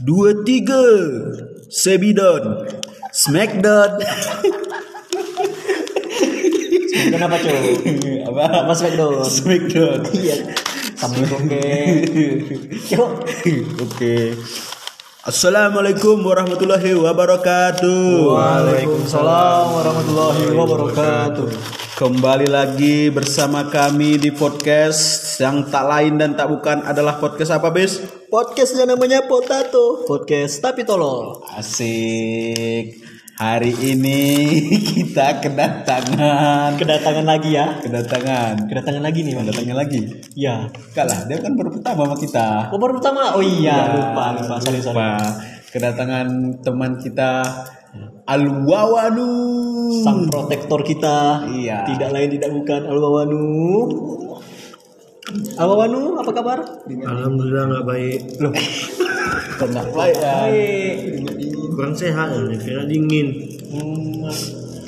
dua tiga Sebidon Smackdown Kenapa cuy? apa Apa Smackdown? Smackdown Iya. Sambil oke. Yuk. oke Assalamualaikum warahmatullahi wabarakatuh Waalaikumsalam warahmatullahi wabarakatuh. Kembali lagi bersama kami di podcast yang tak lain dan tak bukan adalah podcast apa bis? Podcastnya namanya Potato. Podcast tapi tolol. Asik. Hari ini kita kedatangan Kedatangan lagi ya. kedatangan Kedatangan lagi nih, kedatangan lagi. Iya. Kalah, dia kan baru pertama sama kita. Oh, baru pertama. Oh iya, lupa, lupa. Sorry, sorry. Lupa. Kedatangan teman kita Alwawanu. Sang protektor kita. Iya. Tidak lain tidak bukan Alwawanu. Alwawanu, apa kabar? Alhamdulillah nggak baik. Loh, Kena baik ya. baik. Kurang sehat ya, kira dingin. Hmm,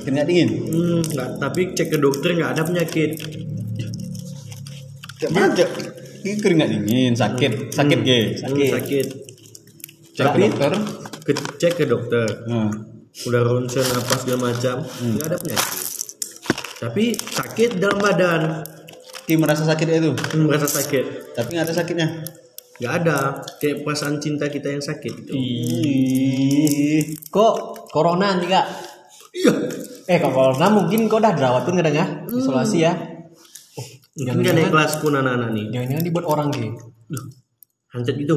Keringat dingin. Hmm, nggak. Tapi cek ke dokter nggak ada penyakit. Cek? Ini keringat dingin, sakit, sakit ge. Sakit. Hmm, sakit. Cek ke Tapi- dokter. Ke, cek ke dokter. Nah, Udah ronsen apa segala macam. Nggak ada penyakit. Tapi sakit dalam badan. Ki merasa sakit itu, Hmm, merasa sakit. tapi nggak ada sakitnya. Nggak ada. Kayak perasaan cinta kita yang sakit. Gitu. Ih, Kok corona nanti kak? Iya. Eh kok corona mungkin kok udah dirawat pun kadang ya isolasi ya. Oh, naik kelas pun anak-anak nih. Jangan-jangan dibuat orang gitu. Duh, hancur gitu.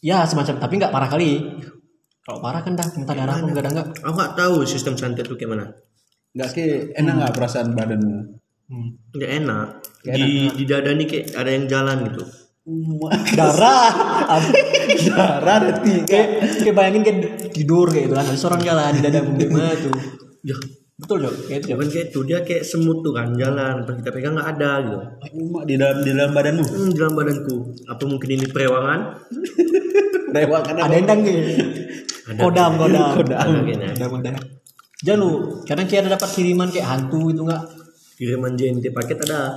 Ya semacam tapi nggak parah kali. Kalau parah kan dah muntah darah pun kadang nggak. Aku nggak tahu sistem santet itu kayak mana. nggak ki enak nggak perasaan badanmu? Hmm. Nggak enak. Nggak Di, di dada nih kayak ada yang jalan gitu. Darah. Darah ada tiga. kayak kayak bayangin kayak tidur kayak gitu kan. Ada seorang jalan di dada gimana tuh. Ya, Betul Jok, kayak itu bukan kayak itu dia kayak semut tuh kan jalan pas kita pegang nggak ada gitu di dalam di dalam badanmu. hmm, di dalam badanku apa mungkin ini perewangan Rewak kan Ada endang gitu. Kodam, kodam. Ada kayaknya. Kodam ada. Jangan lu, kadang kayak ada dapat kiriman kayak hantu itu nggak? Kiriman JNT paket ada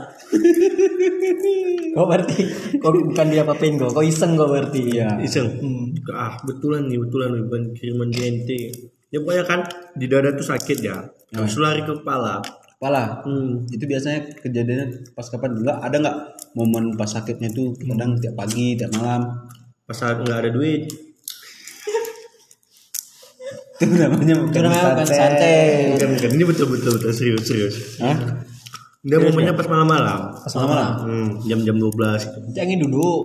Kau berarti kau bukan dia apain kau, kau iseng kau berarti. Iya. iseng Hmm. ah betulan nih betulan nih bukan kiriman JNT ya pokoknya kan di dada tuh sakit ya habis itu lari ke kepala Kepala. hmm. Itu biasanya kejadiannya pas kapan? Enggak ada nggak momen pas sakitnya itu kadang tiap pagi, tiap malam. pas saat nggak ada duit Itu namanya bukan bukan bukan ini betul betul betul serius serius Hah? Dia momennya pas malam-malam Pas malam. hmm, jam-jam 12 gitu Jangan duduk.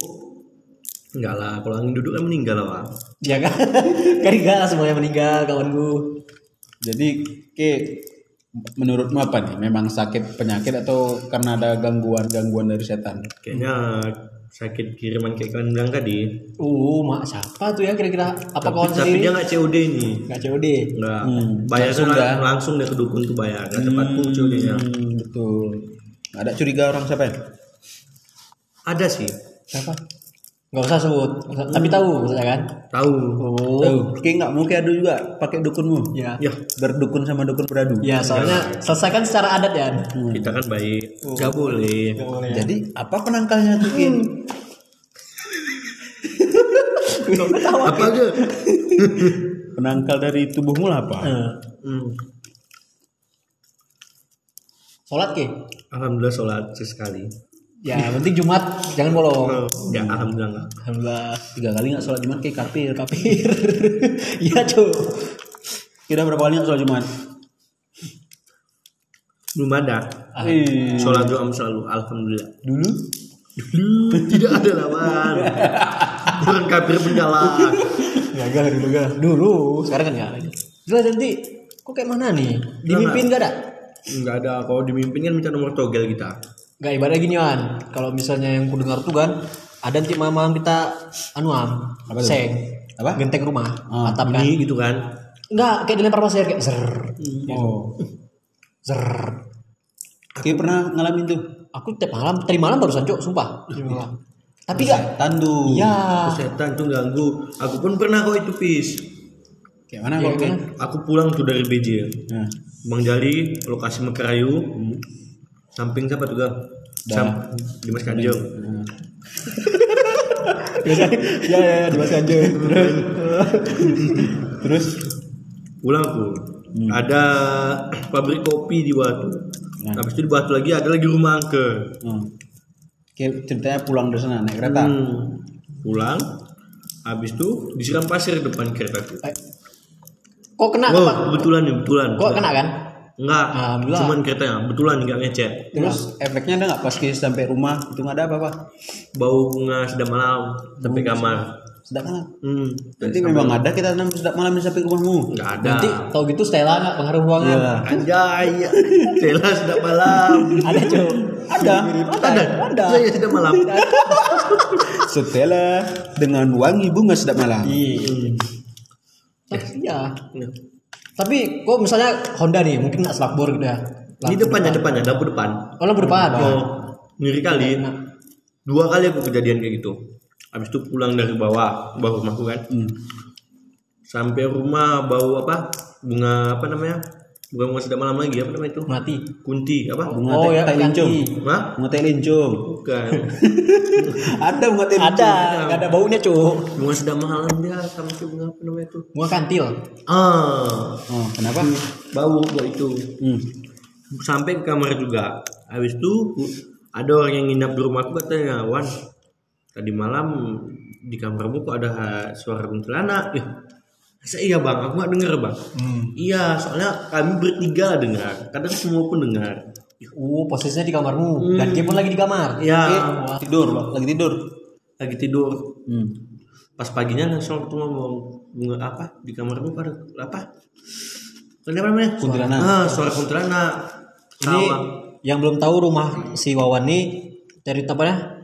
enggak lah kalau angin duduk kan meninggal lah Pak. Ya kan? kan enggak semuanya meninggal kawanku. Jadi ke menurutmu apa nih? Memang sakit penyakit atau karena ada gangguan-gangguan dari setan? kayaknya sakit kiriman kayak kalian bilang tadi Uh, mak siapa tuh ya kira-kira apa tapi, kawan tapi dia nggak COD nih Enggak COD. nggak Hmm, bayar langsung langsung, dah. langsung dia ke dukun tuh bayar nggak tempatku COD nya Hmm, betul. Nggak Ada curiga orang siapa ya? ada sih Siapa? Enggak usah sebut. Tapi tahu maksudnya kan? tahu Oh. Tahu. Ki nggak mau kayak adu juga pakai dukunmu. Ya. ya Berdukun sama dukun beradu. Ya, soalnya selesaikan secara adat ya. kita kan baik nggak boleh Nggak boleh ya. Jadi apa penangkalnya tuh Ki? apa aja Penangkal dari tubuhmu lah apa? Hmm. Sholat ke? alhamdulillah sholat sesekali Ya, penting Jumat jangan bolong. Ya alhamdulillah nggak Alhamdulillah. Tiga kali nggak sholat Jumat kayak kafir. Kapir. Iya, cuy. Kira berapa kali nggak sholat Jumat? belum ada Eh, sholat doa selalu alhamdulillah dulu dulu tidak ada lawan bukan kafir penjalan Gagal dulu gak? Dulu, sekarang kan enggak lagi. Jelas nanti kok kayak mana nih? Dimimpin gak ada? nggak ada kalau dimimpin kan minta nomor togel kita Gak ibarat gini Wan. Kalau misalnya yang ku dengar tuh kan ada nanti malam kita anu am, Apa seng, Apa? genteng rumah, Ah, atap kan. ini gitu kan Enggak, kayak dilempar pasir kayak zer, Oh. zer. Ki pernah ngalamin tuh? Aku tiap malam, tadi malam barusan cok, sumpah. Tadi malam. Tapi gak, Tandu. iya. setan tuh ganggu aku pun pernah kok itu pis Kayak mana Iya, kok? Kan? aku pulang tuh dari BJ Nah, Bang Jali lokasi Mekarayu samping siapa tuh Dah. Sam Dimas Kanjeng ya ya, ya Dimas Kanjeng. Terus Terus pulang tuh ada pabrik kopi di Batu Nah. habis itu di Batu lagi ada lagi rumah angker hmm. Kayak ceritanya pulang dari sana naik kereta. Hmm. pulang habis itu disiram pasir depan keretaku eh, kok kena oh kebetulan nih kebetulan Kok kena kan? Enggak Alhamdulillah. cuman keretanya kebetulan nggak ngecek Terus efeknya ada nggak pas kita sampai rumah itu nggak ada apa-apa? bau bunga sedap malam sampai kamar Sedap kan? hmm. Berarti memang ada kita tanam sedap malam di sampai rumahmu. nggak ada Nanti tau gitu Stella nggak pengaruh ruangan? Iya. Anjay, Stella sedap malam. Ada cuy. Ada. Ada, Ada. Iya, iya, sedap malam. Setelah dengan wangi bunga sedap malam. Iya. Iya. Tapi kok misalnya Honda nih, mungkin nggak selakbor gitu ya. Ini depannya, depannya, dapur depan. Oh, lampu depan. Oh, ngiri kali. Dua kali aku kejadian kayak gitu. Habis itu pulang dari bawah, bawah rumahku kan. Hmm. Sampai rumah bau apa? Bunga apa namanya? Bukan bunga sedap malam lagi, apa namanya itu? Mati. Kunti, apa? Bunga Oh ya, lincung. Hah? Bunga teh lincung. Bukan. ada bunga teh lincung. Ada, nggak ada baunya cuy. bunga sedap malam dia sama itu bunga apa namanya itu? Bunga kantil. Ah, Oh, kenapa? bau bau itu. Hmm. sampai ke kamar juga habis itu ada orang yang nginap di rumahku katanya Wan tadi malam di kamarmu kok ada suara kuntilanak ya saya iya bang aku nggak dengar bang. Iya soalnya kami bertiga dengar kadang semua pun dengar Oh, posisinya di kamarmu. Dan dia pun lagi di kamar. ya Wah, Tidur, lagi tidur. lagi tidur. Hmm. pas paginya langsung ketemu ngomong bunga apa? Di kamarmu pada apa? Kenapa namanya? Kuntilanak. ah suara kuntilanak. Ini sama yang belum tahu rumah si Wawan nih dari tempatnya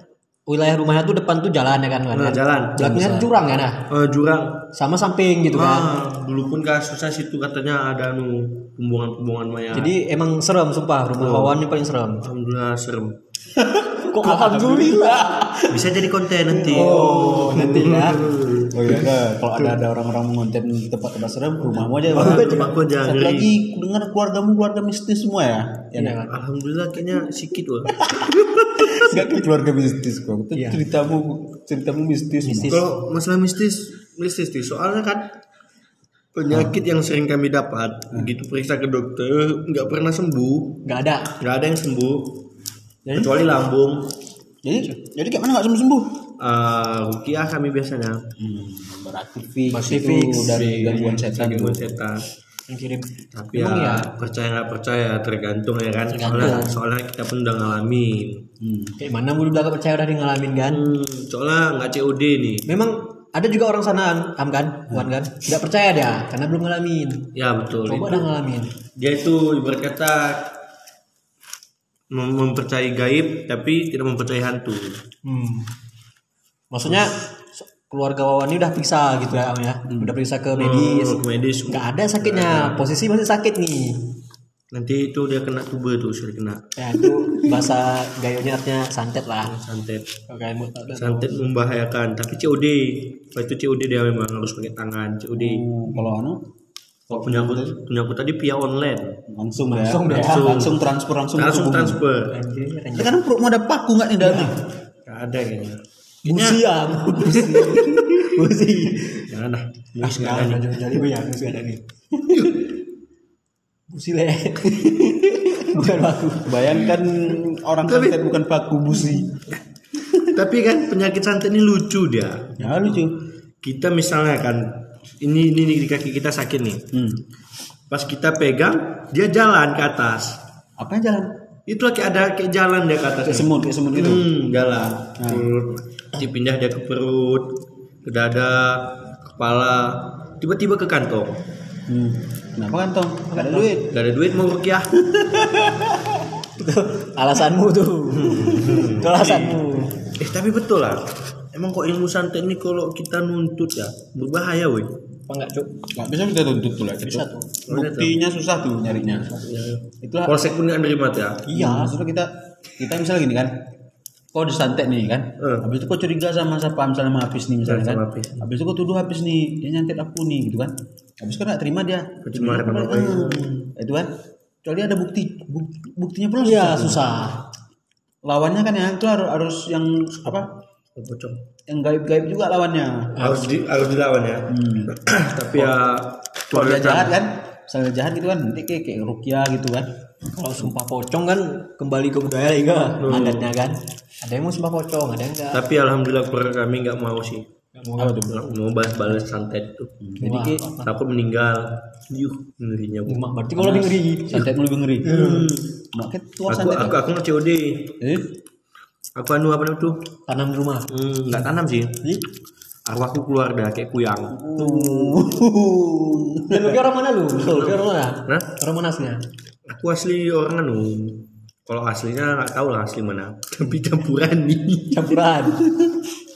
wilayah rumahnya tuh depan tuh jalan ya kan kan? Nah, jalan. Belakangnya jurang ya nah. Eh, jurang Sama samping gitu kan. Ah, dulu pun kasusnya situ katanya ada anu pembuangan-pembuangan mayat. Jadi emang serem sumpah rumah Wawan ini paling serem. alhamdulillah serem. Kok alhamdulillah. Bisa jadi konten nanti. Oh, nanti ya. Oh iya, kalau ada ada orang-orang mengonten tempat-tempat serem, rumahmu aja. Rumahku aja Satu lagi, dengar keluargamu keluarga mistis semua ya. Ya, kan. Alhamdulillah kayaknya sikit loh. Enggak ke keluarga mistis kok. Itu Iya. ceritamu ceritamu mistis. Mistis. Kalau masalah mistis, mistis sih. Soalnya kan penyakit yang sering kami dapat begitu periksa ke dokter nggak pernah sembuh Gak ada. nggak ada yang sembuh kecuali lambung Jadi jadi kayak mana nggak sembuh sembuh? Eh, rukiah kami biasanya Hmm, berarti fix Masih itu fix. dari gangguan setan gangguan setan Yang kirim. tapi Emang ya ya? percaya nggak percaya tergantung ya kan Tergantung. soalnya, soalnya kita pun udah ngalamin Hmm. Kayak mana gue udah gak percaya udah di ngalamin kan. Hmm, soalnya nggak COD nih Memang ada juga orang sana Am kan, Wan kan, nggak percaya dia karena belum ngalamin. ya betul Coba udah ngalamin. dia itu ibarat kata mem- mempercayai gaib tapi tidak mempercayai hantu Hmm. Maksudnya so- keluarga Wawan ini udah periksa gitu ya, ya. Udah periksa ke medis. Oh, ke medis Nggak ada sakitnya, posisi masih sakit nih. nanti itu dia kena tuber tuh sudah kena Ya itu bahasa gayonya artinya santet lah. santet Oke, mau ada. santet membahayakan tapi COD kalau itu COD dia memang harus pakai tangan COD Hmm, Kalau anu kalau punya aku punya aku tadi via online langsung, ya. Langsung deh. langsung, transfer langsung, ke langsung tubuhmu. transfer Anjir, anjir. Sekarang perutmu ada paku nggak nih dalamnya? Gak ada kayaknya Busi ya, busi. busi. jangan lah Ah, nggak ada jadi gue ya, ada nih. Busi le. Bukan baku. Bayangkan orang santet bukan paku busi. tapi kan penyakit santet ini lucu dia Ya lucu. kita misalnya kan ini ini, ini di kaki kita sakit nih Hmm. pas kita pegang dia jalan ke atas Apa yang jalan? itu kayak ada kayak jalan dia ke atas Kayak semut, kayak semut gitu. hmm, jalan Perut. Nanti pindah dia ke perut ke dada kepala tiba-tiba ke kantong Hmm. Kenapa kan Tong? Gak ada duit. gak ada duit mau rukiah Itu alasanmu tuh. Itu alasanmu. eh tapi betul lah emang kok ilmu santet ini kalau kita nuntut ya berbahaya woi Apa enggak, Cuk? Gak bisa kita tuntut tuh lah. Bisa tuh. Buktinya susah tuh nyarinya. Itulah. polsek pun nggak nerima tuh ya Iya. Maksudnya kita kita misalnya gini kan. Kau disantet nih kan. Eh. Habis itu kau curiga sama siapa misalnya sama Hafiz nih misalnya kan. Sama Hafiz. Habis itu kau tuduh Hafiz nih dia nyantet aku nih gitu kan. Habis kan gak terima dia. Apa pula, "Hmm." Itu kan. Kecuali ada bukti buk- buktinya pula Iya, susah. susah. Lawannya kan yang itu harus, harus yang apa? Pocong. Yang gaib-gaib juga lawannya. Harus di harus dilawan ya. Tapi ya Kalau dia jahat kan, misalnya jahat gitu kan, nanti kayak kayak rukia gitu kan. Kalau sumpah pocong kan kembali ke budaya lagi kan adatnya kan. Ada yang mau sumpah pocong, ada yang enggak. Tapi alhamdulillah keluarga kami nggak mau sih. Nggak mau. Nggak mau balas-balas santet tuh. Jadi Wah, Takut meninggal. Yuh, ngerinya. Bu. Mak, berarti kalau lebih ngeri. santet lebih ngeri. Mak kayak tua Aku santet. aku aku nggak COD. Eh, Aku anu apa namanya tuh? Tanam di rumah. Hmm, nggak tanam sih. Ih, Arwahku keluar dah kayak kuyang. Dan lu orang mana lu? Lu orang mana? Nah, Orang mana aslinya? Aku asli orang anu. Kalau aslinya nggak tahu lah asli mana. Tapi campuran nih. Campuran.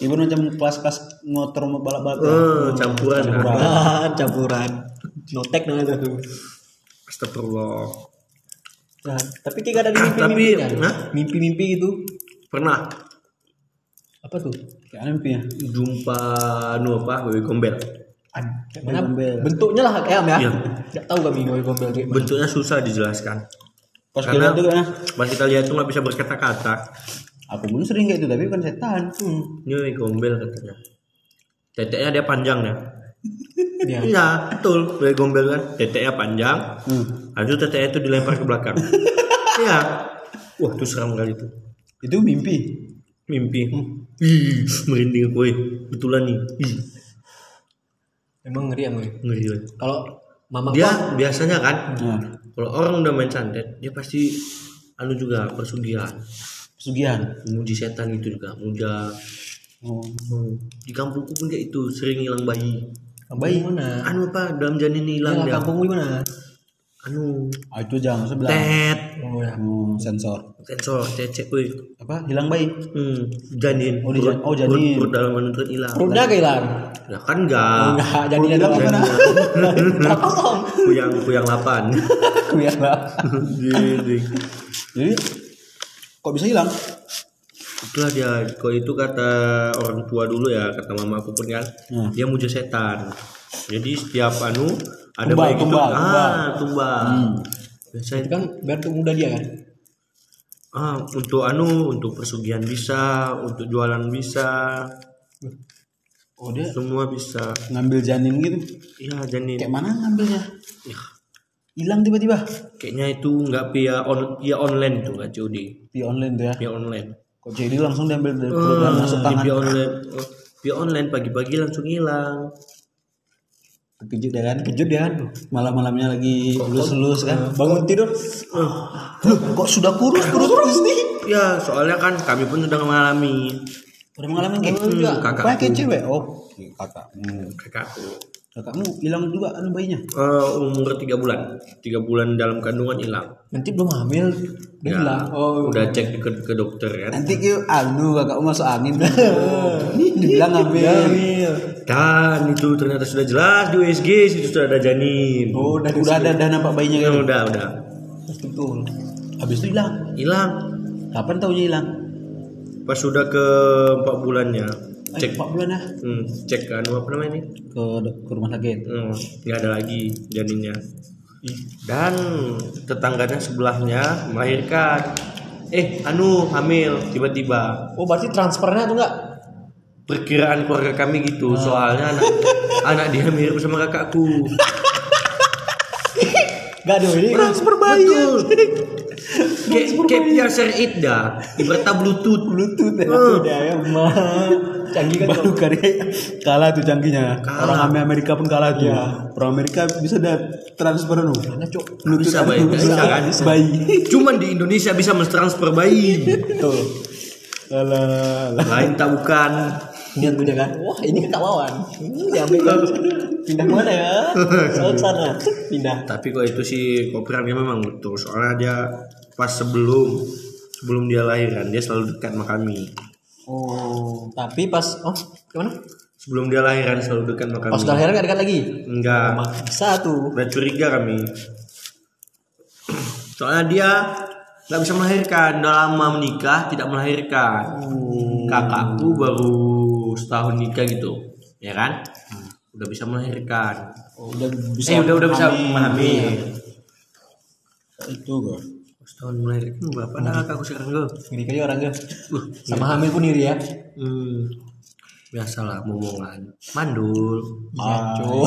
ibu macam kelas-kelas motor mau balap-balap. ya? Eh, campuran. Campuran, campuran. Notek namanya tuh. Astagfirullah. Nah, tapi kayak ada di Tapi, mimpi-mimpi kan? Hah? Mimpi-mimpi gitu. Pernah Apa tuh? Kayak aneh mimpinya. jumpa anu apa? Gombel. Mana? Gombel. Bentuknya lah kayak ya. Iya. Enggak tahu kami gombel gombel kayak. Bentuknya susah dijelaskan. Pas Karena tuh kan, pas kita lihat tuh nggak bisa berkata-kata. aku pun sering kayak itu tapi bukan setan. Ini wewe gombel katanya. Teteknya dia panjang ya. Iya. Iya, betul. Wewe gombel kan. Teteknya panjang. Hmm. Itu teteknya itu dilempar ke belakang. Iya. Wah, itu seram kali itu. Itu mimpi. Mimpi. Ih, merinding gue. Betulan nih. Ih, Emang ngeri emang. ya? ngeri banget. Kalau mama Dia gua biasanya kan Nah, kalau orang udah main santet, dia pasti anu juga persugihan. pesugihan. Muji setan gitu juga, muja. Oh. Hmm. Di kampungku pun kayak itu sering hilang bayi. bayi mana? Anu apa dalam janin hilang Ya, dia. kampungmu di mana? Anu Ah, itu jangan sebelah. tet Oh ya. Oh, sensor. sensor cecek gue. Apa? Hilang bayi. Hmm, janin. Oh, di jan- oh, Perut, janin. perut dalam anu itu kan hilang. Perutnya kehilangan. Ya kan enggak. Enggak, ada hilang orang. gimana? Tolong. Kuyang kuyang 8. Biar lah. Jadi Jadi kok bisa hilang? itulah dia kalau itu kata orang tua dulu ya kata mama aku pun kan Hmm. dia muja setan jadi setiap anu ada Tumbal, bayi gitu tumbal, ah tumbal Hmm. biasanya Itu kan biar untuk muda dia kan. ah untuk anu untuk persugihan bisa untuk jualan bisa Oh dia semua bisa ngambil janin gitu. iya janin Kayak mana ngambilnya? Ya, Hilang tiba-tiba. kayaknya itu nggak via on via online itu nggak COD Di online tuh ya. via online Kok jadi langsung diambil dari perut dan masuk Ah, tangan. via online Oh, via online pagi-pagi langsung hilang Terkejut ya kan? Kejut ya kan? Malam-malamnya lagi lulus-lulus kan? Bangun tidur. Loh, kok sudah kurus kurus nih? ya soalnya kan kami pun sudah mengalami Udah mengalami kayak Hmm, juga. kakakku. Kakak kayak cewek. Oh, kakakmu. kakakku Kakakmu hilang juga anu bayinya. Eh, umur tiga bulan tiga bulan dalam kandungan hilang Nanti belum hamil udah Ya, hilang. Oh, udah cek ke, ke dokter kan Nanti kyu anu kakakmu masuk angin. Dibilang ngambil. hamil. kan itu ternyata sudah jelas di USG situ sudah ada janin Oh, udah Udah ada dah nampak bayinya Ya, kan? udah udah betul. Habis itu hilang. hilang Kapan taunya hilang? pas sudah ke empat bulannya Cek. 4 bulan ya hmm, cek anu apa namanya ini? Ke ke rumah sakit. hmm, nggak ada lagi janinnya dan tetangganya sebelahnya melahirkan. Eh anu hamil tiba-tiba. Oh, berarti transfernya tuh enggak? perkiraan keluarga kami gitu soalnya anak anak dia mirip sama kakakku. Enggak dong, ini. Transfer bayi. betul. Kayak kayak biasa Ida ibaratnya bluetooth. Bluetooth ya. Udah ya, mah. Canggih kan Baru kali kalah tuh canggihnya. Kalah. Orang Amerika pun kalah tuh. Orang Amerika bisa ada transfer nu. Cok? bisa bayi bisa kan Bayi. cuman di Indonesia bisa mentransfer bayi Tuh. Alah, lain tak bukan Niat punya kan? Wah, ini kan lawan. Ini diambil kan. Pindah mana ya? Soal sana. Pindah. tapi kok itu sih koperannya memang betul soalnya dia pas sebelum sebelum dia lahiran dia selalu dekat sama kami Oh, tapi pas oh, gimana? sebelum dia lahiran selalu dekat sama kami. Pas lahiran gak dekat lagi? enggak. Bisa tuh. udah curiga kami. Soalnya dia nggak bisa melahirkan. Udah lama menikah tidak melahirkan. Kakakku baru setahun nikah gitu. Ya kan? Udah bisa melahirkan. Oh, udah eh bisa. udah udah bisa memahami Itu kok. Tahun melahirkan berapa nah aku sekarang gue Ngiri kali orang gak. Sama hamil pun iri ya. hmm, biasalah momongan mandul Iya, cuk.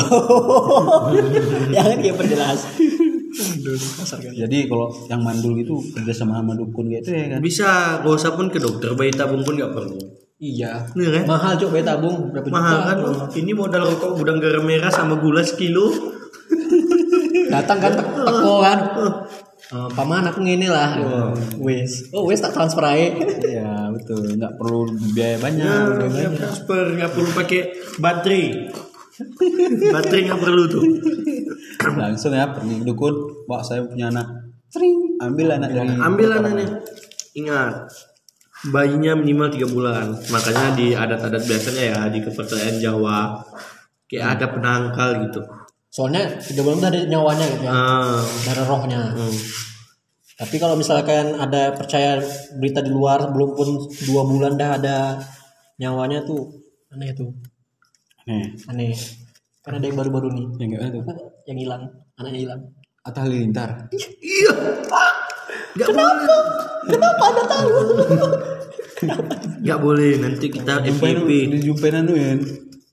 Jangan dia perjelas. Jadi kalau yang mandul itu kerja sama sama dukun gitu ya kan. bisa gak usah pun ke dokter bayi tabung pun gak perlu Iya. Nih kan Mahal cuk bayi tabung berapa mahal juta? kan ini modal rokok gudang garam merah sama gula sekilo Datang kan tek- teko kan. Eh, paman aku ngini lah. Wes. Oh, wes tak transfer aja. Iya betul. Nggak perlu biaya banyak. Nah, biaya transfer nggak perlu pakai baterai baterai nggak perlu tuh Langsung ya pergi dukun. Pak saya punya anak. Sering ambil anak dari. ambil anaknya ingat bayinya minimal tiga bulan makanya di adat-adat biasanya ya di kepercayaan Jawa kayak ada penangkal gitu Soalnya bulan udah ada nyawanya gitu ya. ah Dari rohnya. hmm. Tapi kalau misalkan ada percaya berita di luar belum pun dua bulan dah ada nyawanya tuh aneh tuh Nih, aneh. Kan ada yang baru-baru nih yang gimana tuh? yang hilang anaknya hilang. Atta Halilintar. iya nggak kenapa Kenapa anda tahu? nggak boleh nanti kita jumpain anu ya.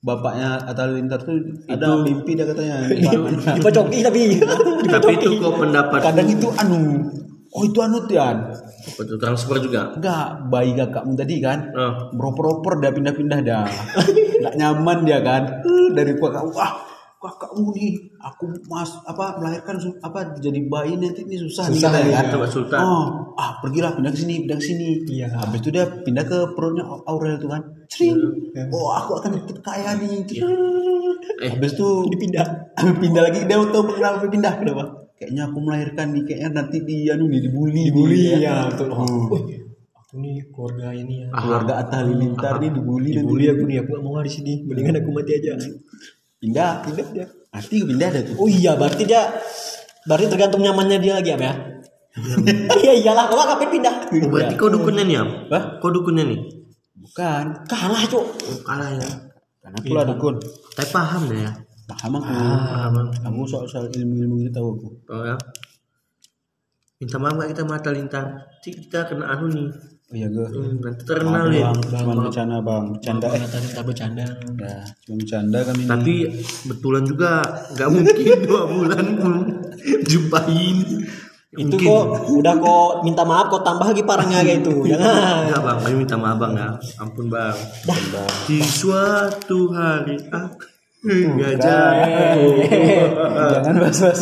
Bapaknya Atta Halilintar tuh ada mimpi dia katanya. Dipocoki tapi. tapi itu kok pendapat Kadang itu anu. Oh itu anu Tian. apa tuh transfer juga Enggak, bayi kakakmu tadi kan. oh. Beroper-oper dah pindah-pindah dah. Enggak nyaman dia kan. Eh, Dari kakak, wah kakakmu nih, aku mas apa melahirkan apa jadi bayi nanti ini susah, nih Susah, iya. kan. Coba Sultan. Oh, ah pergilah pindah ke sini, pindah ke sini. Iya. Habis itu dia pindah ke perutnya Aurel tuh kan. Cering. Oh, aku akan bikin kaya nih. Eh. Habis itu Dipindah. pindah lagi dia tahu kenapa pindah kenapa? Kayaknya aku melahirkan nih, kayaknya nanti dia anu nih dibully. Dibully nih, ya betul. Wih, aku nih keluarga ini ya. Keluarga Atta Halilintar nih dibully nanti. Dibully aku nih aku gak mau di sini. Mendingan aku mati aja. Pindah, pindah dia. Nanti pindah dah tuh. Oh iya, berarti dia berarti tergantung nyamannya dia lagi Am, ya. Iya iyalah, kalau ngapain pindah? Oh, berarti kau dukunnya nih? Hah? Kau dukunnya nih? Bukan. Kalah, Cuk. Oh, kalah ya. Karena aku lah dukun. Tapi paham deh ya. Paham aku. Paham. Kamu soal soal ilmu-ilmu itu tahu aku. Oh ya. Minta maaf gak kita mata lintang. Kita kena anu nih. Oh iya gue. Hmm, nanti terkenal ya. Bang, cuma bercanda bang. Bercanda eh. Tadi kita bercanda. Ya, cuma bercanda kami. ini. Tapi betulan juga nggak mungkin dua bulan pun jumpain. Itu kok udah kok minta maaf kok tambah lagi parahnya kayak itu. Jangan. Enggak bang, kami minta maaf bang ya. Ampun bang. Di suatu hari aku nggak jauh. Jangan bahas-bahas.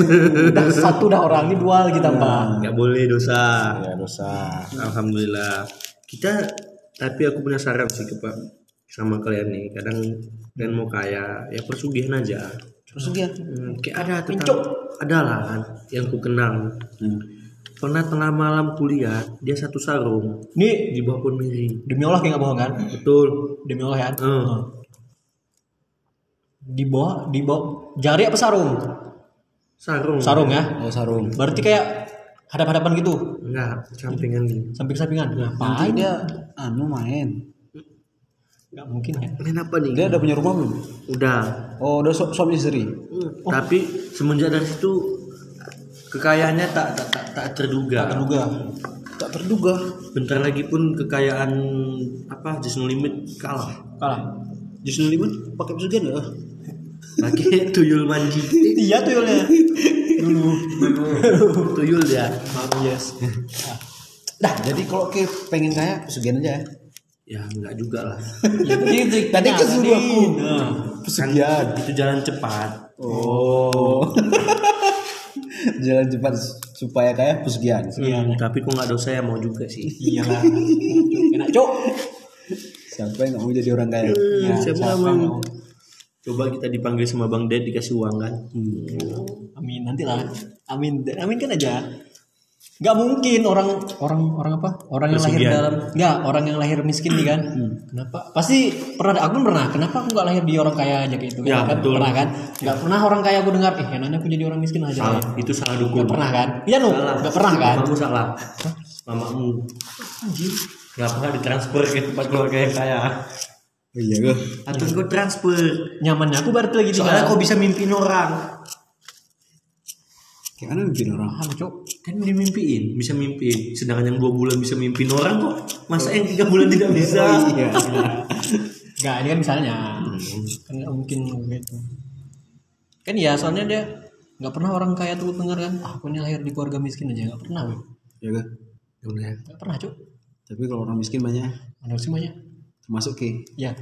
Satu dah orang ini dua lagi tambah. Nggak boleh dosa. ya dosa. Alhamdulillah. Kita tapi aku punya saran sih ke Pak sama kalian nih. Kadang kalian mau kaya ya persugihan aja. Dia. Hmm, kayak ada tetap ada lah yang ku kenal. Hmm. Pernah tengah malam kuliah dia satu sarung Ini di bawah pohon miri. demi Allah kayak gak bohong kan? Betul. Demi Allah ya. Hmm. Di bawah di bawah jari apa sarung? Sarung. Sarung ya. Oh sarung. Berarti kayak hadap-hadapan gitu. Enggak, sampingan. Samping-sampingan. Nanti Ngapain? dia anu main. Gak mungkin ya. Main apa nih? Dia udah punya rumah belum? Udah. Oh udah su- suami istri. Hmm, Tapi semenjak dari situ kekayaannya tak tak tak, tak terduga. Terduga. Tak terduga. Bentar lagi pun kekayaan apa Just No Limit kalah. Kalah. Jusnul Liman pakai pesugihan nggak? Pakai tuyul manji. Iya tuh ya. Dulu. tuyul dia. Maaf yes. Dah, jadi kalau ke pengen kaya pesugihan aja ya. Ya enggak juga lah. Gitu. Tadi kan suruh aku. Kan Pesugihan. itu jalan cepat. Oh. Jalan cepat supaya kaya pesugihan. Hmm, tapi kok nggak dosa ya mau juga sih. Iyalah. Enak, Cuk. Siapa yang nggak mau jadi orang kaya? Iya, siapa siapa mau? Coba kita dipanggil sama Bang Ded dikasih uang kan. Amin nanti lah. Amin. Amin kan aja. Gak mungkin orang orang orang apa? Orang yang lahir Pesugihan. dalam nggak orang yang lahir miskin nih kan? Kenapa? Pasti pernah aku pun pernah. Kenapa aku nggak lahir di orang kaya aja kayak itu? Ya, kan? betul. Pernah kan? Nggak pernah orang kaya aku dengar. Eh, enaknya aku jadi orang miskin aja. Salah, lahir." itu salah Nggak dukun. pernah kan? Iya Salah. nggak pernah kan? Mamamu salah. Mamamu. Nggak pernah ditransfer ke tempat keluarga yang kaya. Oh iya gue. Atau kau transfer. Nyamannya aku berarti lagi Soalnya kau bisa mimpin orang. Kayak mana mimpiin orang? Paham cok. Kan dia mimpiin, bisa mimpiin. Sedangkan yang dua bulan bisa mimpiin orang kok. Masa yang tiga bulan tidak bisa? Iya. Enggak, ini kan misalnya. Kan nggak mungkin gitu. Kan ya soalnya dia nggak pernah orang kaya tuh dengar kan, ah aku ini lahir di keluarga miskin aja nggak pernah, Bang. Ya kan? Nggak pernah cok. Tapi kalau orang miskin banyak Ada semuanya. Termasuk ke Ya,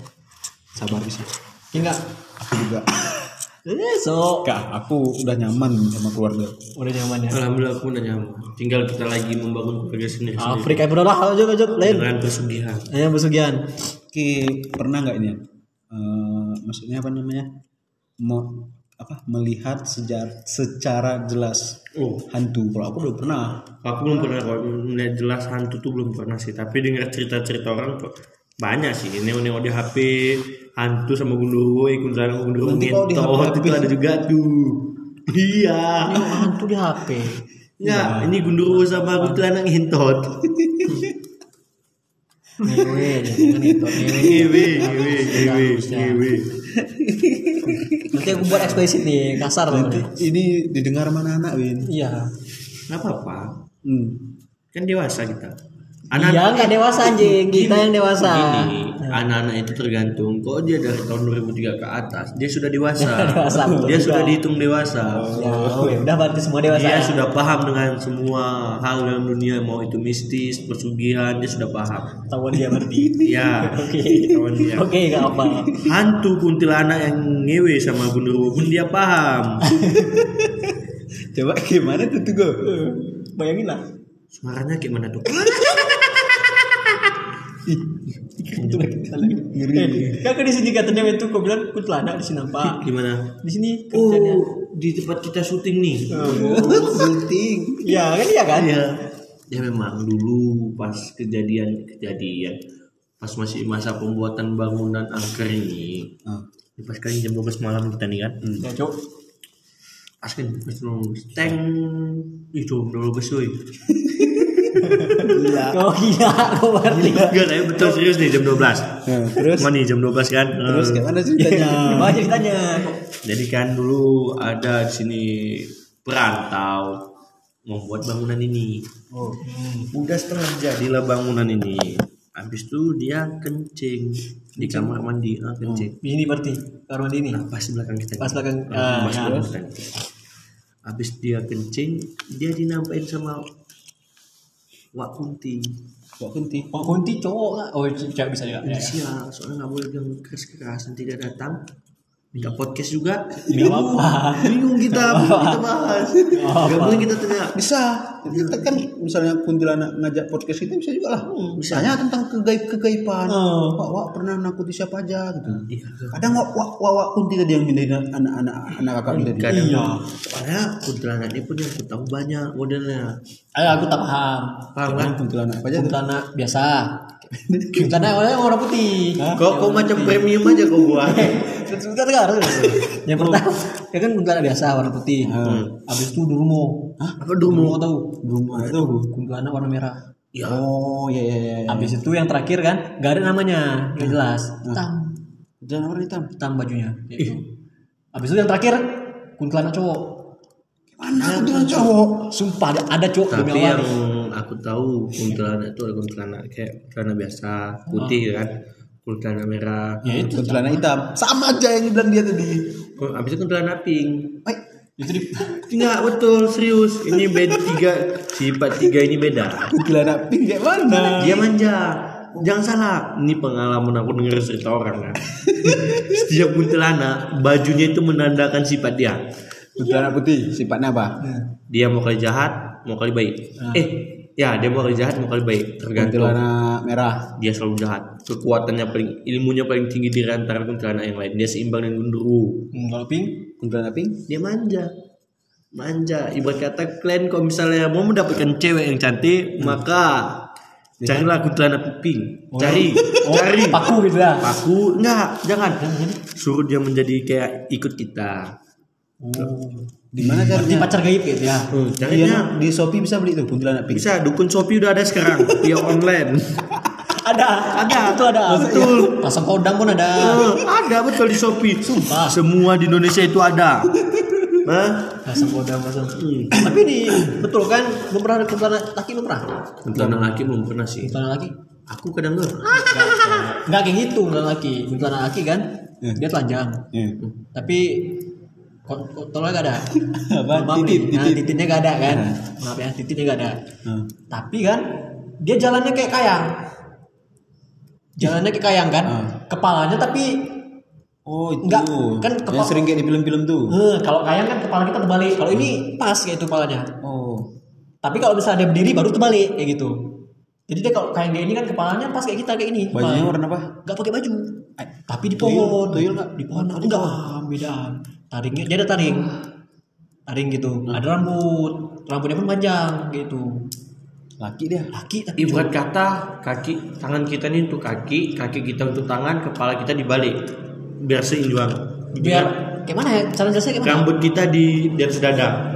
sabar bisa. ya enggak. Aku juga. Eh, so Kak, aku udah nyaman sama keluarga. udah nyaman ya. Alhamdulillah aku udah nyaman. Tinggal kita lagi membangun keluarga sendiri. Afrika udah lah, aja aja lain. Dengan pesugihan. Ayo pesugihan. Ki pernah nggak ini? Eh, maksudnya apa namanya? Mau apa? Melihat sejar secara jelas Oh, hantu. Kalau aku belum pernah. aku belum pernah kok melihat jelas hantu tuh belum pernah sih. Tapi dengar cerita-cerita orang kok banyak sih. Neo-neo di HP, hantu sama gundurwo, ikut jalan gundurwo Nanti ngentot HP itu ada juga tuh. Iya. Ini hantu di HP. Ya, ini gundurwo sama kuntilanak ngentot. Ngewe, jangan. Ngewe. Ngewe, ngewe. Nanti aku buat eksplisit nih, kasar loh. Ini didengar mana anak, Win? Iya. Nggak apa-apa. Hmm. Kan dewasa kita. Iya nggak dewasa anjing, kita yang dewasa. Gini, anak-anak itu tergantung. Kok dia dari tahun 2003 ke atas, dia sudah dewasa. Dewasa, dia juga. sudah dihitung dewasa. Ya, oke, udah berarti semua dewasa. Dia ya. sudah paham dengan semua hal dalam dunia, mau itu mistis, pesugihan, dia sudah paham. Tahuan dia berarti. Ya, Oke. dia. Oke, nggak apa. Hantu kuntilanak yang ngewe sama gundurwo pun dia paham. Coba gimana tuh tuh gue? Bayangin lah. Suaranya kayak mana tuh? Eh, Kakak di sini katanya itu kau bilang kuntilanak di sini nampak. Gimana? Di sini kerjanya. Oh, di tempat kita syuting nih. Gunting. Ya kan iya kan? Iya. Ya memang dulu pas kejadian-kejadian pas masih masa pembuatan bangunan angker ini. Ini pas kali jam 12 malam kita nih kan. Ya cok. Kan jam 12. Teng. 12 woy. Iya. Kau gila, kau berarti. Enggak, tapi betul serius nih jam 12. Nah, terus Cuma nih jam 12 kan. terus Eh, kayak mana ceritanya? Gimana ceritanya? Jadi kan dulu ada di sini perantau membuat bangunan ini. Oh. Udah setengah jadilah bangunan ini. Habis itu dia kencing di kamar mandi, ah, kencing. Di sini berarti kamar mandi ini. Nah, pas di belakang kita. Pas belakang. Ah, Ah, pas ya. belakang kita. Habis dia kencing, dia dinampain sama Wak Kunti. Kok gunting? Oh, kunti cowok nggak? Oh, cewek bisa juga. Ya, ya. Soalnya nggak boleh bilang keras-keras nanti dia datang. Minta podcast juga. Apa-apa. Bingung kita, bingung kita bahas. Gak boleh kita tanya. Bisa. Kita kan misalnya kuntilanak ngajak podcast kita bisa juga lah. Bisa. Tanya tentang kegaib kegaiban. Oh. Wak, wak pernah nakuti siapa aja gitu. Iya. Kadang wak wak wak, wak kunti tadi yang mindahin anak-anak anak kakak kita. Kadang Iya. Soalnya kuntilanak ini pun yang aku tahu banyak modelnya. Ayo aku tak paham. Paham kan? Kuntilanak apa aja? Kuntilanak biasa. Kuntilanak orang orang putih. Kok kok macam premium aja kau buat. Sebentar sebentar. Yang pertama, ya kan kuntilanak biasa warna putih. Habis itu durmo. Hah? Apa? Durmo tahu? Belum ada tuh. Kuntilanak warna merah. Ya. Oh iya iya iya. Habis itu yang terakhir kan, gak ada namanya, gak jelas. Hitam, Jangan warna hitam. hitam bajunya. Gitu. Habis itu yang terakhir, kuntilanak cowok. Mana kuntilanak cowok? Sumpah ada, ada cowok demi Tapi Allah yang aku tahu kuntilanak itu ada kuntilanak kayak kuntilanak biasa putih kan. Kuntilanak merah. Ya itu. Kuntilanak hitam. Sama aja yang dibilang dia tadi. Oh, Habis itu kuntilanak pink. Baik. Itu di Enggak betul serius. Ini beda tiga sifat tiga ini beda. Kuntilanak pink kayak mana? Dia manja. Jangan salah. Ini pengalaman aku dengar cerita orang kan. Setiap kuntilanak bajunya itu menandakan sifat dia. Kuntilanak putih. Sifatnya apa? Dia mau kali jahat, mau kali baik. Eh, ya dia mau kali jahat, mau kali baik. Tergantung. Kuntilanak merah. Dia selalu jahat. Kekuatannya paling, ilmunya paling tinggi di antara kuntilanak yang lain. Dia seimbang dengan gundurwo. Hmm, kalau pink, Kuntilanak pink. Dia manja. Manja. Ibarat kata kalian kalau misalnya mau mendapatkan cewek yang cantik, maka carilah kuntilanak pink. Cari, cari. paku gitu ya. Paku enggak, jangan. Suruh dia menjadi kayak ikut kita. Oh. Di mana caranya? pacar gaib gitu ya. Carinya Iya, di Shopee bisa beli tuh kuntilanak pink. bisa dukun Shopee udah ada sekarang via online. Ada, ada, itu ada. Betul. Pasang kodang pun ada. Eh, ada betul di Shopee. Sumpah. Semua di Indonesia itu ada. Hah? Asam bodam asam. Hmm. Tapi ini betul kan? Belum pernah ada kuntilanak laki belum pernah? Kuntilanak laki belum pernah sih. Kuntilanak laki? Aku kadang enggak. Enggak kayak gitu kuntilanak laki. Kuntilanak laki kan dia telanjang. Iya. Tapi kontolnya gak ada. Apa? Maaf Titit, nih, nah, titit. tititnya gak ada kan? Maaf ya, tititnya gak ada. Hmm. Tapi kan dia jalannya kayak kayang. Jalannya kayak kayang kan? Hmm. Kepalanya tapi Oh itu Enggak, kan yang kepa- sering kayak di film-film tuh. eh, kalau kayang kan kepala kita terbalik. Kalau ini pas kayak itu kepalanya. Oh. Tapi kalau misalnya dia berdiri baru terbalik kayak gitu. Jadi dia kalau kayak dia ini kan kepalanya pas kayak kita kayak ini. Bajunya warna apa? Nggak pakai baju. Eh, tapi di pohon. tuyul? Di pohon. Enggak, beda. Taringnya dia ada taring. Taring gitu. Ada rambut. Rambutnya pun panjang gitu. Laki dia. Laki tapi Ibarat kata kaki tangan kita ini untuk kaki, kaki kita untuk tangan, kepala kita dibalik. Biar seimbang. biar kayak mana ya? Cara jelasnya kayak mana? Rambut kita di di atas dada.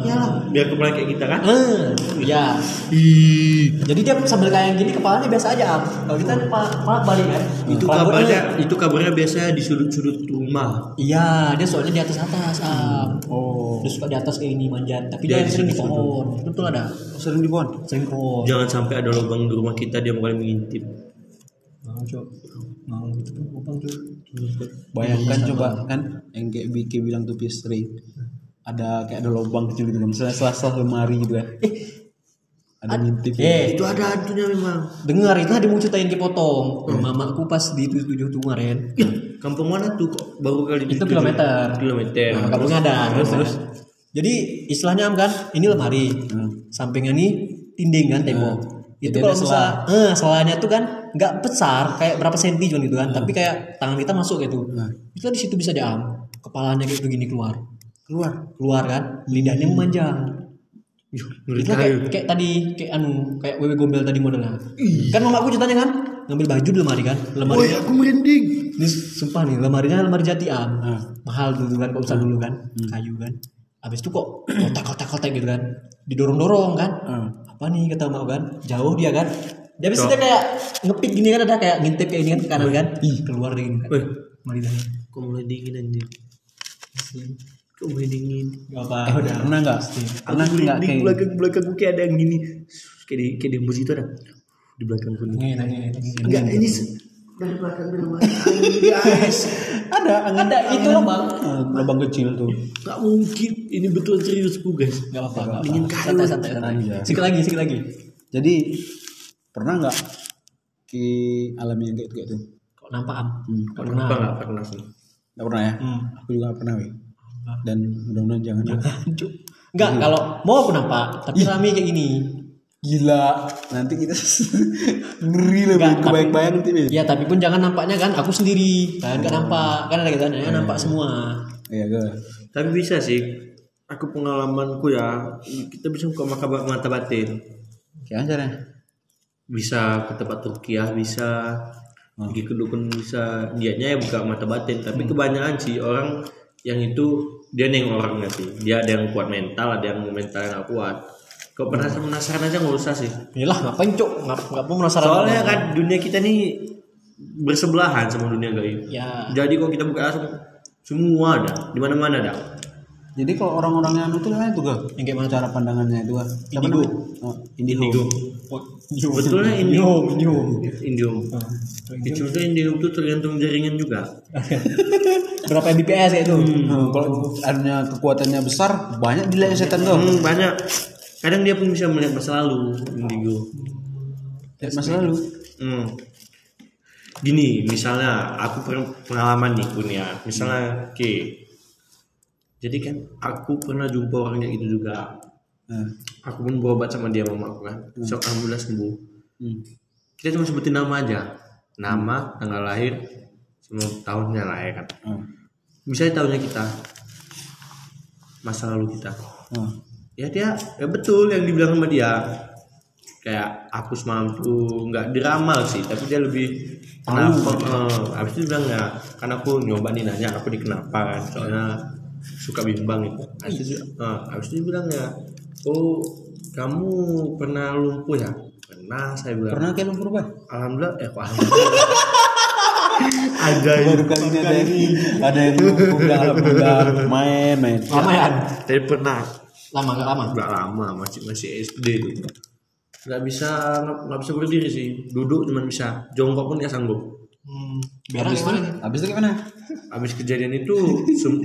Iyalah. Biar kepala kayak kita kan. Eh, ya. Ih, Jadi dia sambil kayak gini kepalanya biasa aja am. Kalau kita kepala, kepala balik kan. itu Kepala kabarnya itu kabarnya biasanya di sudut-sudut rumah. Iya, dia soalnya di atas atas am. Oh. Dia suka di atas kayak ini manjat. Tapi Dia dia, di sering di pohon. Betul ada. Sering di pohon. Sering pohon. Jangan sampai ada lubang di rumah kita dia mau kali mengintip. Mau cok. Mau gitu tuh lubang cok. Bayangkan coba kan yang kayak Biki bilang tuh sering ada kayak ada lubang kecil gitu kan. Misalnya selasah lemari gitu kan. Ada ngintip. Eh, Itu ada hantunya memang. dengar itu tadi mau ceritain dipotong. Mamaku pas di tujuh tuh kemarin. Ya, kampung mana tuh kok baru kali Itu kilometer. Kilometer. Nah, kampungnya ada. Terus terus. Jadi istilahnya kan, ini lemari. Sampingnya nih dinding kan tembok. itu Jadi kalau ada misalnya, eh, selanya tuh kan nggak besar, kayak berapa senti cuman gitu kan. Tapi kayak tangan kita masuk gitu. Itu di situ bisa diam. Kepalanya kayak begini keluar. Keluar. Keluar kan, lidahnya memanjang. Yuh, Itu kayak, kayak tadi kayak anu kayak wewe gombel tadi modelnya. Kan mamaku ceritanya kan ngambil baju di lemari kan. Lemari Woi, aku merinding. ini sumpah nih lemarinya lemari jati am. Ah. Mahal dulu kan kok usah dulu kan. Kayu kan. Habis itu kok kotak-kotak-kotak gitu kan. Didorong-dorong kan. Ah. Apa nih kata mak kan? Jauh dia kan. Dia habis itu dia kayak ngepik gini kan ada kayak ngintip kayak ini kan ke kanan kan. Ih, keluar dia gini kan. Woi, Maridahnya. kok mulai dingin anjing? Kok mulai dingin? Gak apa. Eh, udah pernah nggak? Pernah Aku nggak merinding kayak belakang belakangku kayak ada yang gini. Kayak di kayak di embus itu ada. Di nih, nih. Enggak, ini dari belakang dari belakang guys. ada angin Ada itu lubang. Lubang kecil tuh. Gak mungkin. Ini betul seriusku guys. Gak apa-apa. nggak Dingin kayu. Santai, santai. Iya. Sikit lagi, sikit lagi. Jadi pernah nggak ki alami yang kayak kayak itu? Kok nampak am? Hmm. Pernah? Nggak pernah sih? Nggak pernah ya? Hmm. Aku juga nggak pernah weh. Dan mudah-mudahan jangan. Enggak, kalau mau aku nampak, tapi rame kayak gini. Gila, nanti kita ngeri lah, Nggak, kebayang-bayang nanti. Weh. Ya, tapi pun jangan nampaknya kan aku sendiri. Kan enggak nampak. Kan ada gitu ya, nampak semua. Iya, gue. Tapi bisa sih. Aku pengalamanku ya, kita bisa buka mata, mata batin. Kayak caranya? Bisa ke tempat rukiah, bisa pergi ke dukun bisa niatnya ya buka mata batin. Tapi kebanyakan sih orang yang itu dia neng orangnya sih. Dia ada yang kuat mental, ada yang mental yang nggak kuat. Kau penasaran penasaran aja nggak usah sih. Yalah, ngapain cok? Nggak, nggak mau penasaran. Soalnya kan dunia kita nih bersebelahan sama dunia gaib. Ya, Jadi kalau kita buka langsung semua ada, di mana-mana ada. Jadi kalau orang-orang yang itu kan itu gak? yang kayak mana? Cara pandangannya itu Indigo. Oh, indigo. Indigo. Indium. Betulnya Indium, indium. indium. Indium. Itu tuh indium tuh tergantung jaringan juga. Berapa Mbps itu? Nah, kalau adanya kekuatannya besar, banyak dilihat setan tuh. Hmm, banyak. Kadang dia pun bisa melihat masa lalu indigo. Lihat masa lalu. Hmm. Gini, misalnya aku pengalaman nih punya. Misalnya, oke. Jadi kan aku pernah jumpa orang kayak gitu juga. Nah, Aku pun berobat sama dia mama aku kan. So, alhamdulillah sembuh. hmm. Kita cuma sebutin nama aja. Nama, tanggal lahir, semua tahunnya lah ya kan. Oh. Misalnya tahunnya kita. Masa lalu kita. Oh. Ya dia, ya betul yang dibilang sama dia. Kayak aku semalam tuh nggak diramal sih, tapi dia lebih kenapa? Eh, habis itu dia bilang ya, kan aku nyoba nih nanya aku di kenapa kan, soalnya suka bimbang itu. Habis itu, eh, habis itu dia bilang ya, oh kamu pernah lumpuh ya? Pernah saya bilang. Pernah kayak lumpur apa? Alhamdulillah, eh kok alhamdulillah. ada Baru kali ini ada yang ada yang buka buka main main. Lama ya? Tapi pernah Lama gak lama? nggak lama masih masih SD itu nggak bisa nggak nggak bisa berdiri sih duduk cuma bisa jongkok pun nggak sanggup Hmm, biar Habis itu, habis itu gimana? habis kejadian itu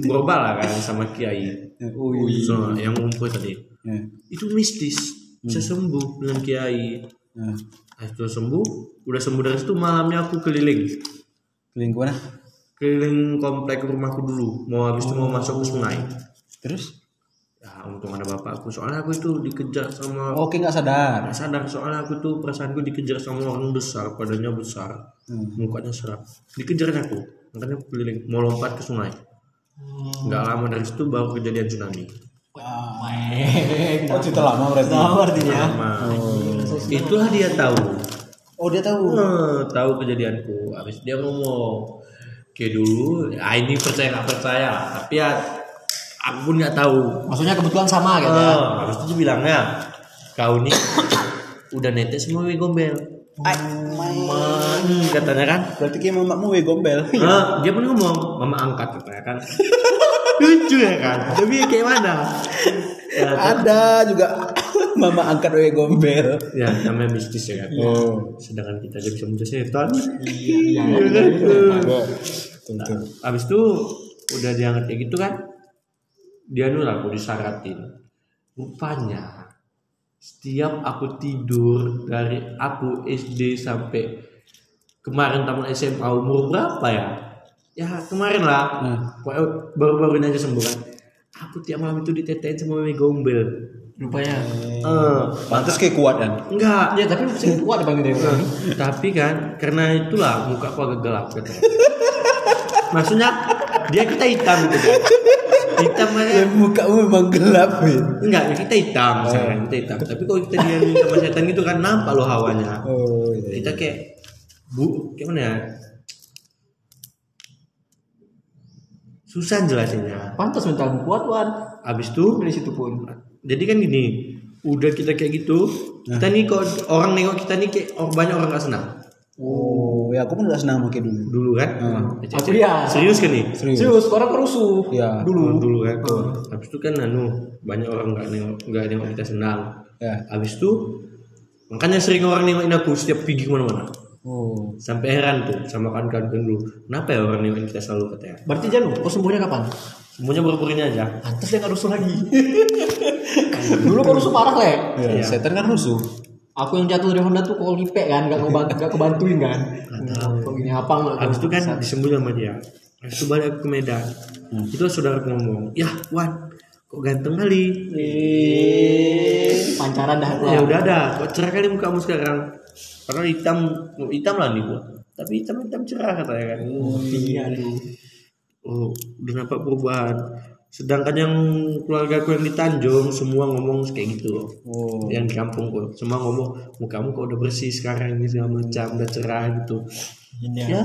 berubah lah kan sama kiai. Oh, so, yang ngumpul tadi. Ya. itu mistis. Bisa sembuh dengan kiai. Nah, Nah, setelah sembuh udah sembuh dari situ malamnya aku keliling. Keliling ke mana? keliling komplek rumahku dulu. Mau habis itu mau masuk ke sungai. Terus? Untung ada bapakku soalnya aku itu dikejar sama Oke nggak sadar. Nggak sadar. Soalnya aku tuh perasaanku dikejar sama orang besar badannya besar. Hmm. mukanya serak dikejarnya aku. Makanya aku keliling. Mau lompat ke sungai. Nggak lama dari situ baru kejadian tsunami. Main. Oh cerita lama berarti. Tahu artinya. lama. Itulah dia tahu. Oh dia tahu. Eh, tahu kejadianku. Habis dia ngomong kayak dulu ah ini percaya nggak percaya? Tapi ya aku pun nggak tahu. Maksudnya kebetulan sama gitu ya. Oh, habis itu dia bilangnya kau nih udah netes semua we gombel. Ay, Hmm, katanya kan. Berarti kayak mamamu we gombel. Ah, dia pun ngomong mama angkat katanya kan. Lucu ya kan? Tapi kayak mana? Ya, Ada juga mama angkat we gombel. ya namanya mistis ya kan? Oh. sedangkan kita aja bisa muncul setan Iya. nah, abis itu udah diangkat kayak gitu kan dia nul aku disaratin rupanya setiap aku tidur dari aku SD sampai kemarin taman SMA umur berapa ya ya kemarin lah Nah. Baru-baru ini aja sembuh kan aku tiap malam itu ditetein sama mami gombel Rupanya. eh Pantas kayak kuat kan. enggak Ya tapi sih kuat bang dia. tapi kan karena itulah muka aku agak gelap gitu. Maksudnya dia kita hitam gitu kan. Hitam Ya, aja. mukamu memang gelap ya. Enggak, ya kita hitam, misalkan kita hitam. Tapi kalau kita diamin sama setan gitu kan nampak loh hawanya. Oh iya. Kita kayak bu, kayak mana ya? Susah jelasinnya. Pantas mental kuat wan. Abis itu Dari situ pun. jadi kan gini, udah kita kayak gitu, kita nih kok orang nengok kita nih kayak oh, banyak orang gak senang Oh ya aku pun gak senang pakai dulu. dulu kan. Aku dia. Serius kan nih? Serius. Serius, orang kerusuh. Ya. dulu dulu kan habis itu kan anu banyak orang nggak nengok nggak nengok kita senang Ya. habis itu makanya sering orang nengokin aku setiap pergi ke mana-mana Oh. sampai heran tuh sama kawan-kawan dulu kenapa ya orang nengokin kita selalu katanya Berarti Janu, kau sembuhnya kapan? semuanya baru ini aja Pantas dia nggak rusuh lagi. Dulu kau rusuh parah lek. Ya, setan kan rusuh. Aku yang jatuh dari Honda tuh kau lipek kan, gak kebantu, gak kebantuin kan. Kau gini apa nggak? habis itu kan disembuhin sama dia. Habis itu balik aku ke Medan. Itu saudara ngomong ya Wan kok ganteng kali? Eh, pancaran dah ya udah ada kok cerah kali mukamu sekarang? Karena hitam hitam lah nih gua. Tapi hitam hitam cerah katanya kan. Iya, aduh. Oh, udah nampak perubahan. Sedangkan yang keluarga aku yang di Tanjung semua ngomong kayak gitu loh. Oh. Yang di kampung kok semua ngomong mukamu kok udah bersih sekarang ini segala macam udah cerah gitu. Ini ya. Ya,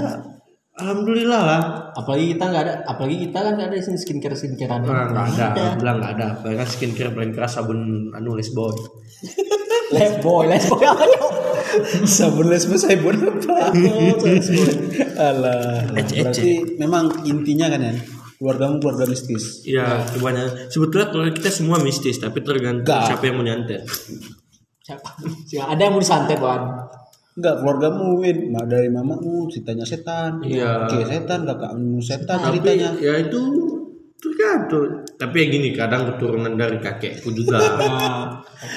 alhamdulillah lah. Apalagi kita nggak ada, apalagi kita kan nggak ada sini skincare skincarean. Nah, nggak ada, bilang nggak ada. Bahkan skincare paling keras sabun anu Lisbon. Les boy, les boy apa yuk? Sabun lesbos saya buat apa? Alah. Berarti memang intinya kan ya keluargamu keluarga mistis. Iya, kebanyakan. Sebetulnya keluarga kita semua mistis, tapi tergantung Nggak. siapa yang mau nyantet. Siapa? Ada yang mau disantet kan? Enggak, keluargamu Win. Mak dari mamamu ceritanya setan. Iya. Oke, setan, kakakmu setan Tapi ceritanya. ya itu tergantung. Tapi ya gini, kadang keturunan dari kakekku juga.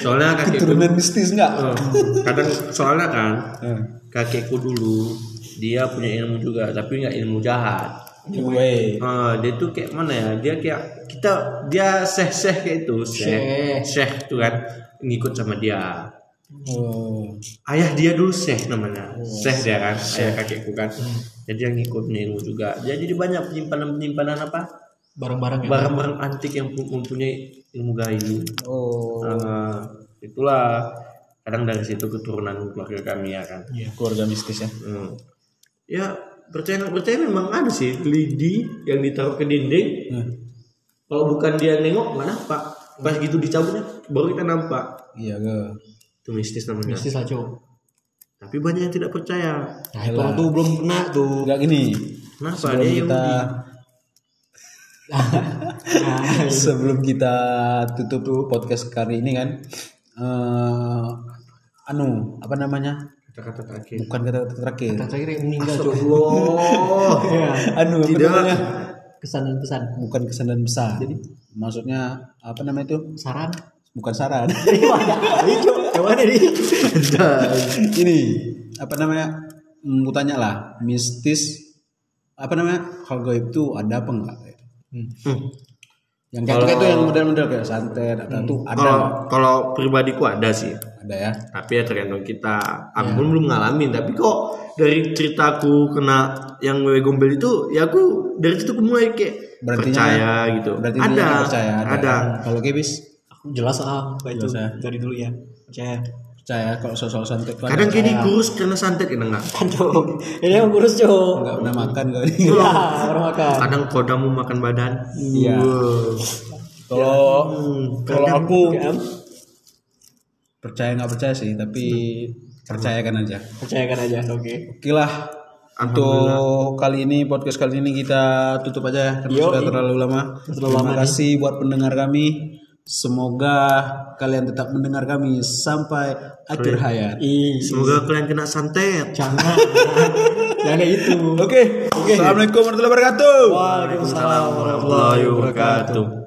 Soalnya kakekku Turunan mistis enggak? Oh, kadang soalnya kan Eh. kakekku dulu dia punya ilmu juga tapi nggak ilmu jahat Gue. Ah, dia tuh kayak mana ya? Dia kayak kita dia seh seh kayak itu seh. Seh. Tuh kan ngikut sama dia. Oh. ayah dia dulu seh namanya. Seh dia kan ayah. kakekku kan. Jadi yang ngikut ilmu juga. Jadi dia banyak penyimpanan penyimpanan apa? Barang-barang ya. barang-barang antik yang pu- mempunyai ilmu gaib. Oh. Ah, itulah. Kadang dari situ keturunan keluarga kami ya kan. Keluarga mistis ya. Hmm. Ya percaya nggak percaya memang ada sih lidi yang ditaruh ke dinding. Hmm. Kalau bukan dia nengok nggak nampak. Pas gitu dicabutnya baru kita nampak. Iya, ke. Itu mistis namanya. Mistis lah cowok. Tapi banyak yang tidak percaya. Nah, itu orang tuh belum kena tuh. Enggak gini. Kenapa sebelum dia kita Nah, sebelum kita tutup podcast kali ini kan eh anu apa namanya Kata-kata terakhir. bukan kata-kata terakhir. Terakhir yang meninggal Allah. Iya. anu apa Tidak. namanya? kesan dan pesan. Bukan kesan dan pesan. Jadi? Maksudnya apa namanya itu? Saran. Bukan saran. Cok. Coba deh ini? Apa namanya? Hmm, ku tanya lah. Mistis apa namanya? Hal gaib itu ada apa enggak? Hmm. yang kayak itu yang model-model kayak santet atau tuh ada Kalau nggak? kalau pribadiku ada sih. Ada ya Tapi ya tergantung kita. Aku pun belum ngalamin. Tapi kok dari ceritaku kena yang wewe gombel itu, ya aku dari situ aku mulai kayak Berarti percaya gitu. berarti ada, percaya ada, ada. kalau kebis aku jelas ah itu ya. dari dulu ya percaya percaya kalau soal santet ada. Kadang kayak kurus karena santet kadang enggak. kan cok ini yang kurus cok nggak pernah makan kau ini ya orang makan Kadang kodamu makan badan. Iya. Kalau kalau kadang aku Kan? Percaya nggak percaya sih tapi percayakan aja percayakan aja oke Oke lah untuk kali ini podcast kali ini kita tutup aja ya karena Yo, sudah terlalu lama. Terima kasih buat pendengar kami. Semoga kalian tetap mendengar kami sampai akhir hayat. Semoga kalian kena santet. jangan jangan itu Oke. Assalamualaikum warahmatullahi wabarakatuh. Waalaikumsalam Warahmatullahi wabarakatuh.